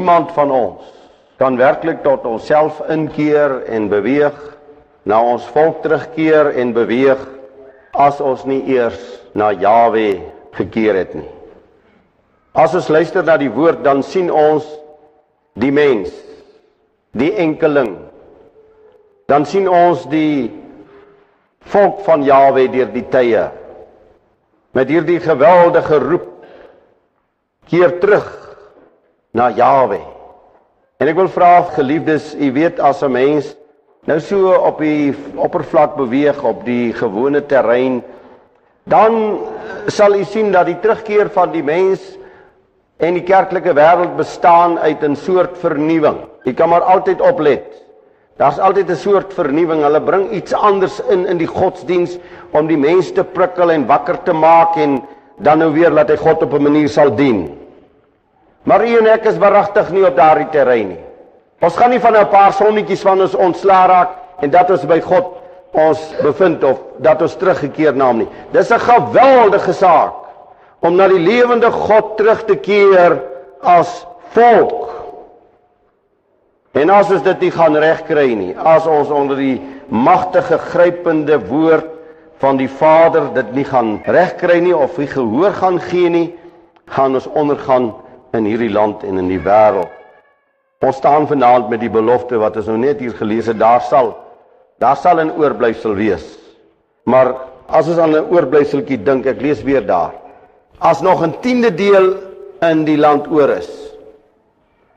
niemand van ons kan werklik tot onsself inkeer en beweeg, na ons volk terugkeer en beweeg as ons nie eers na Jawe gekeer het nie. As ons luister na die woord, dan sien ons die mens, die enkeling. Dan sien ons die volk van Jawe deur die tye met hierdie geweldige roep keer terug na Jawe. En ek wil vra geliefdes, u weet as 'n mens nou so op die oppervlak beweeg op die gewone terrein, dan sal u sien dat die terugkeer van die mens en die kerklike wêreld bestaan uit 'n soort vernuwing. Jy kan maar altyd oplet. Daar's altyd 'n soort vernuwing. Hulle bring iets anders in in die godsdiens om die mense te prikkel en wakker te maak en dan nou weer laat hy God op 'n manier sal dien. Maar u en ek is verragtig nie op daardie terrein nie. Ons gaan nie van 'n paar sonnetjies van ons ontslaa raak en dat ons by God ons bevind of dat ons teruggekeer na hom nie. Dis 'n geweldige saak om na die lewende God terug te keer as volk. En as ons dit nie gaan regkry nie, as ons onder die magtige grypende woord van die Vader dit nie gaan regkry nie of hy gehoor gaan gee nie, gaan ons ondergaan in hierdie land en in die wêreld. Ons staan vanaand met die belofte wat ons nou net hier gelees het, daar sal daar sal 'n oorblyfsel wees. Maar as ons aan 'n oorblyfseltjie dink, ek lees weer daar. As nog 'n tiende deel in die land oor is,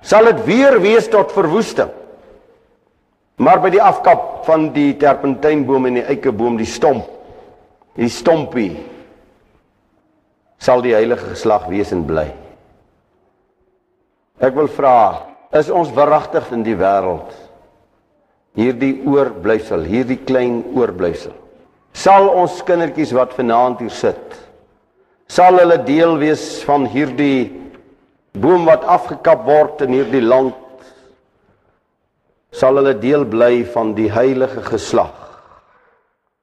sal dit weer wees tot verwoesting. Maar by die afkap van die terpentynboom en die eikeboom, die stomp, die stompie sal die heilige geslag wees en bly. Ek wil vra, is ons verragtig in die wêreld? Hierdie oorblyfsel, hierdie klein oorblyfsel. Sal ons kindertjies wat vanaand hier sit, sal hulle deel wees van hierdie boom wat afgekap word in hierdie land? Sal hulle deel bly van die heilige geslag?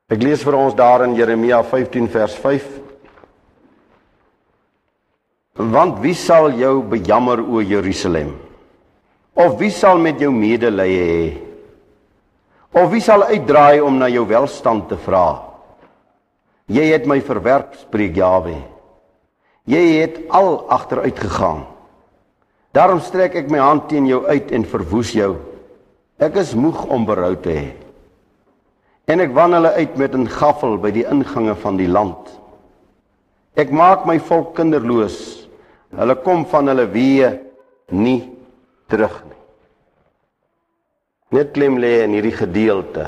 Ek lees vir ons daar in Jeremia 15 vers 5 Want wie sal jou bejammer o Jerusalem? Of wie sal met jou medelee hê? Of wie sal uitdraai om na jou welstand te vra? Jy het my verwerp, spreek Jawe. Jy het al agteruit gegaan. Daarom strek ek my hand teen jou uit en verwoes jou. Ek is moeg om berou te hê. En ek wan hulle uit met 'n gaffel by die ingange van die land. Ek maak my volk kinderloos Hulle kom van hulle weë nie terug nie. Net klim lê in hierdie gedeelte.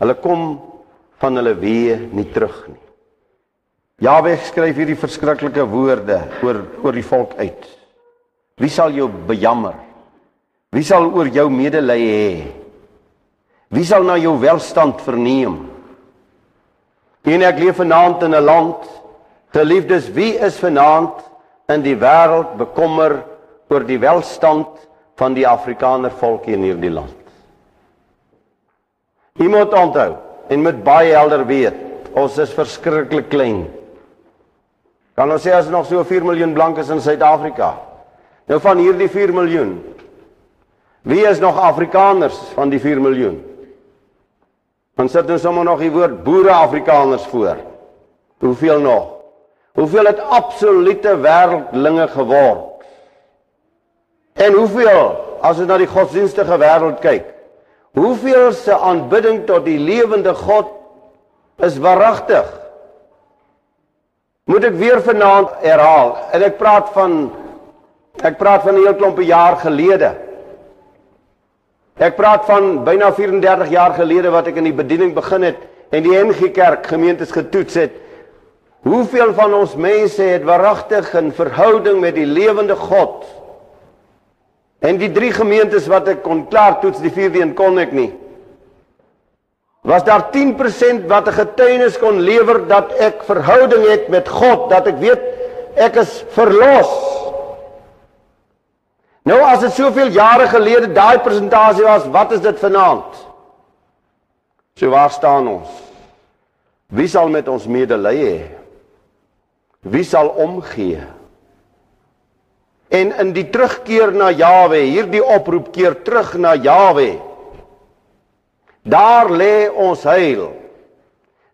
Hulle kom van hulle weë nie terug nie. Jaweh skryf hierdie verskriklike woorde oor oor die volk uit. Wie sal jou bejammer? Wie sal oor jou medelee hê? Wie sal na jou welstand verneem? En ek leef vanaand in 'n land, geliefdes, wie is vanaand in die wêreld bekommer oor die welstand van die Afrikaner volk hier in hierdie land. Moet onthou en met baie helder weet, ons is verskriklik klein. Kan ons sê as nog so 4 miljoen blankes in Suid-Afrika? Nou van hierdie 4 miljoen. Wie is nog Afrikaners van die 4 miljoen? Ons sit nou sommer nog die woord boere Afrikaners voor. Hoeveel nog? Hoeveel het absolute wêreldlinge geword? En hoeveel as ons na die godsdienstige wêreld kyk? Hoeveel se aanbidding tot die lewende God is waaragtig? Moet ek weer vanaand herhaal en ek praat van ek praat van 'n heel klompe jaar gelede. Ek praat van byna 34 jaar gelede wat ek in die bediening begin het en die NG Kerk gemeentes getoets het Hoeveel van ons mense het waaragtig 'n verhouding met die lewende God? En die drie gemeentes wat ek kon klaar toets, die vierde een kon ek nie. Was daar 10% wat 'n getuienis kon lewer dat ek verhouding het met God, dat ek weet ek is verlos. Nou as dit soveel jare gelede daai presentasie was, wat is dit vanaand? So waar staan ons? Wie sal met ons medelee hê? Wie sal omgee? En in die terugkeer na Jawe, hierdie oproep keer terug na Jawe. Daar lê ons heil.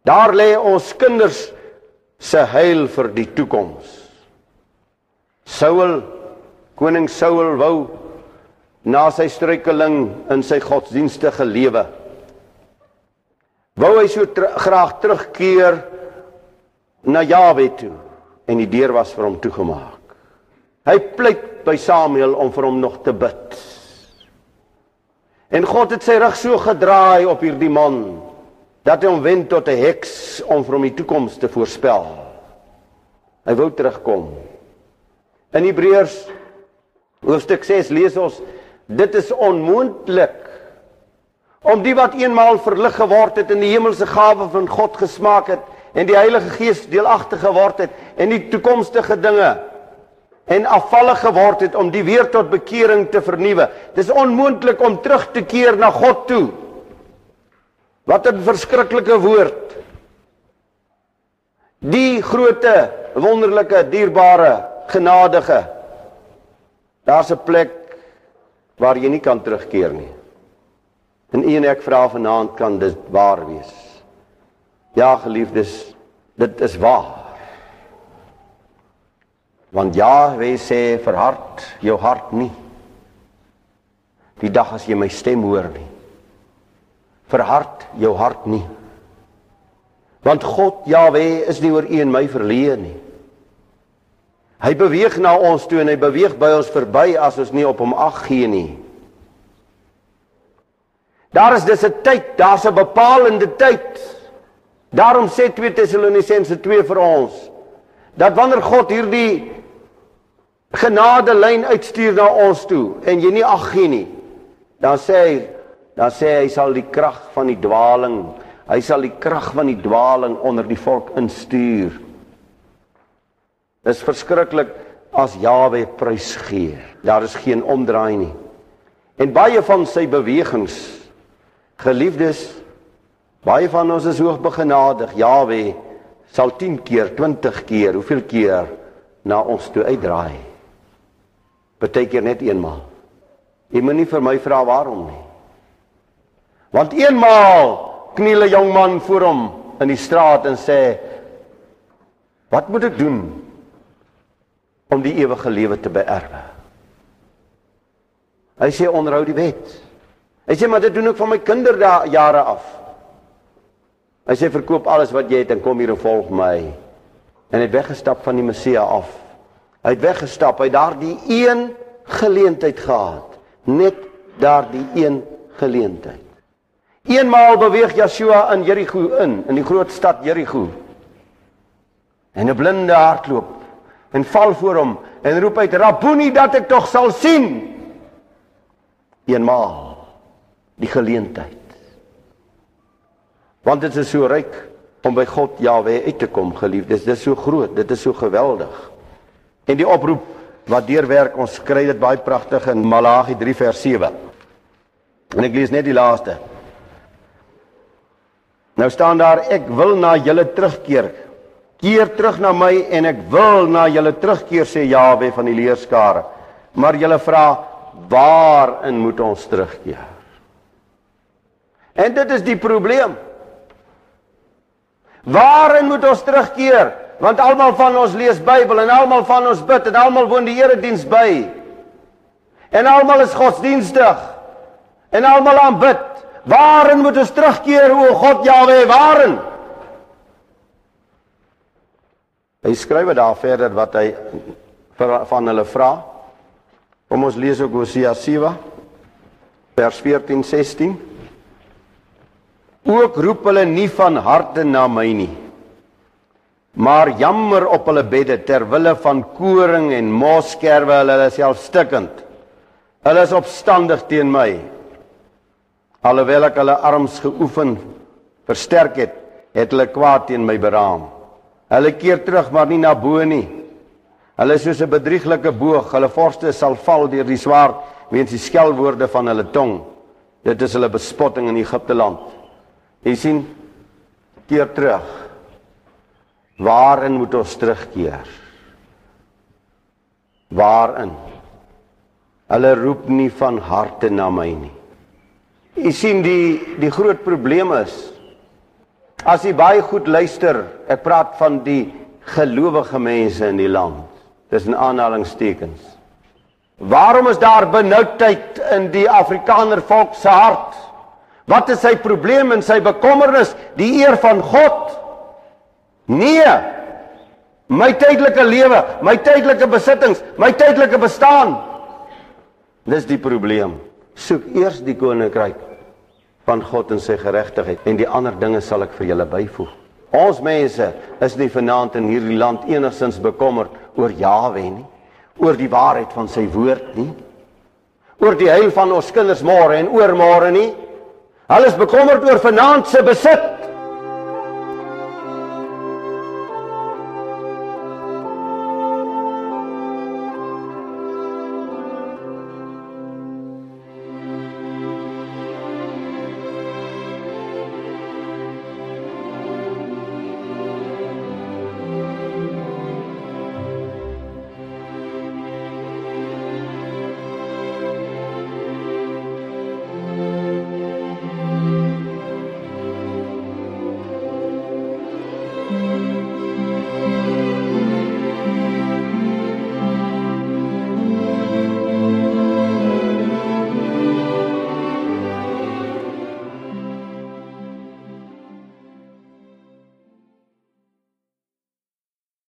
Daar lê ons kinders se heil vir die toekoms. Saul, koning Saul wou na sy struikeling in sy godsdienstige lewe wou hy so ter graag terugkeer na Jawe toe en die deur was vir hom toegemaak. Hy pleit by Samuel om vir hom nog te bid. En God het sy rug so gedraai op hierdie man dat hy hom wend tot 'n heks om vir hom die toekoms te voorspel. Hy wou terugkom. In Hebreërs hoofstuk 6 lees ons dit is onmoontlik om die wat eenmaal verlig geword het en die hemelse gawe van God gesmaak het en die Heilige Gees deelagtig geword het en die toekomstige dinge en afvallig geword het om die weer tot bekering te vernuwe. Dis onmoontlik om terug te keer na God toe. Wat 'n verskriklike woord. Die groote, wonderlike, dierbare, genadige. Daar's 'n plek waar jy nie kan terugkeer nie. En u en ek vra vanaand kan dit waar wees. Ja, geliefdes, dit is waar. Want ja, wy sê verhard jou hart nie. Die dag as jy my stem hoor nie. Verhard jou hart nie. Want God Jahwe is nie oor u en my verleë nie. Hy beweeg na ons toe en hy beweeg by ons verby as ons nie op hom ag gee nie. Daar is dis 'n tyd, daar's 'n bepalende tyd. Daarom sê 2 Tessalonisense 2 vir ons dat wanneer God hierdie genade lyn uitstuur na ons toe en jy nie ag gee nie, dan sê hy dan sê hy sal die krag van die dwaling, hy sal die krag van die dwaling onder die volk instuur. Dis verskriklik as Jawe prys gee. Daar is geen omdraai nie. En baie van sy bewegings Geliefdes, baie van ons is hoog begenadig. Jawe sal 10 keer, 20 keer, hoeveel keer na ons toe uitdraai. Partykeer net eenmaal. Jy moenie vir my vra waarom nie. Want eenmaal kniel 'n jong man voor hom in die straat en sê: "Wat moet ek doen om die ewige lewe te beerwe?" Hy sê onderhou die wet. Hy sê maar dit doen ek van my kinderjare af. Hy sê verkoop alles wat jy het en kom hier en volg my. En hy het weggestap van die Messia af. Hy het weggestap, hy het daardie een geleentheid gehad. Net daardie een geleentheid. Eenmaal beweeg Yeshua in Jerigo in, in die groot stad Jerigo. En 'n blinde hardloop en val voor hom en roep uit: "Rabboni, dat ek tog sal sien." Eenmaal die geleentheid. Want dit is so ryk om by God Jahwe uit te kom, geliefdes. Dit is so groot, dit is so geweldig. En die oproep wat deurwerk, ons kry dit baie pragtig in Malagi 3 vers 7. En ek lees net die laaste. Nou staan daar ek wil na julle terugkeer. Keer terug na my en ek wil na julle terugkeer sê Jahwe van die leerskare. Maar julle vra waarin moet ons terugkeer? En dit is die probleem. Waarin moet ons terugkeer? Want almal van ons lees Bybel en almal van ons bid en almal woon die erediens by. En almal is godsdienstig. En almal aanbid. Waarin moet ons terugkeer o God Jahwe? Waarin? Hy skryf daar verder wat hy van hulle vra. Kom ons lees ook Hosea 7 vers 14 16. Ook roep hulle nie van harte na my nie. Maar jammer op hulle bedde ter wille van koring en moskerwe hulle hulle self stikkend. Hulle is opstandig teen my. Alhoewel ek hulle arms geoefen versterk het, het hulle kwaad teen my beraam. Hulle keer terug maar nie na bo nie. Hulle is soos 'n bedrieglike boog, hulle vorste sal val deur die swaard weens die skelwoorde van hulle tong. Dit is hulle bespotting in Egipte land. Jy sien keer terug. Waarin moet ons terugkeer? Waarin? Hulle roep nie van harte na my nie. U sien die die groot probleem is as jy baie goed luister, ek praat van die gelowige mense in die land. Dis in aanhalingstekens. Waarom is daar benoudheid in die Afrikaner volk se hart? Wat is sy probleem en sy bekommernis? Die eer van God? Nee. My tydelike lewe, my tydelike besittings, my tydelike bestaan. Dis die probleem. Soek eers die koninkryk van God en sy geregtigheid en die ander dinge sal ek vir julle byvoeg. Ons mense is nie vanaand in hierdie land enigsins bekommerd oor Jawe nie, oor die waarheid van sy woord nie, oor die heil van ons kinders môre en oormôre nie. Hulle is bekommerd oor vanaand se besit.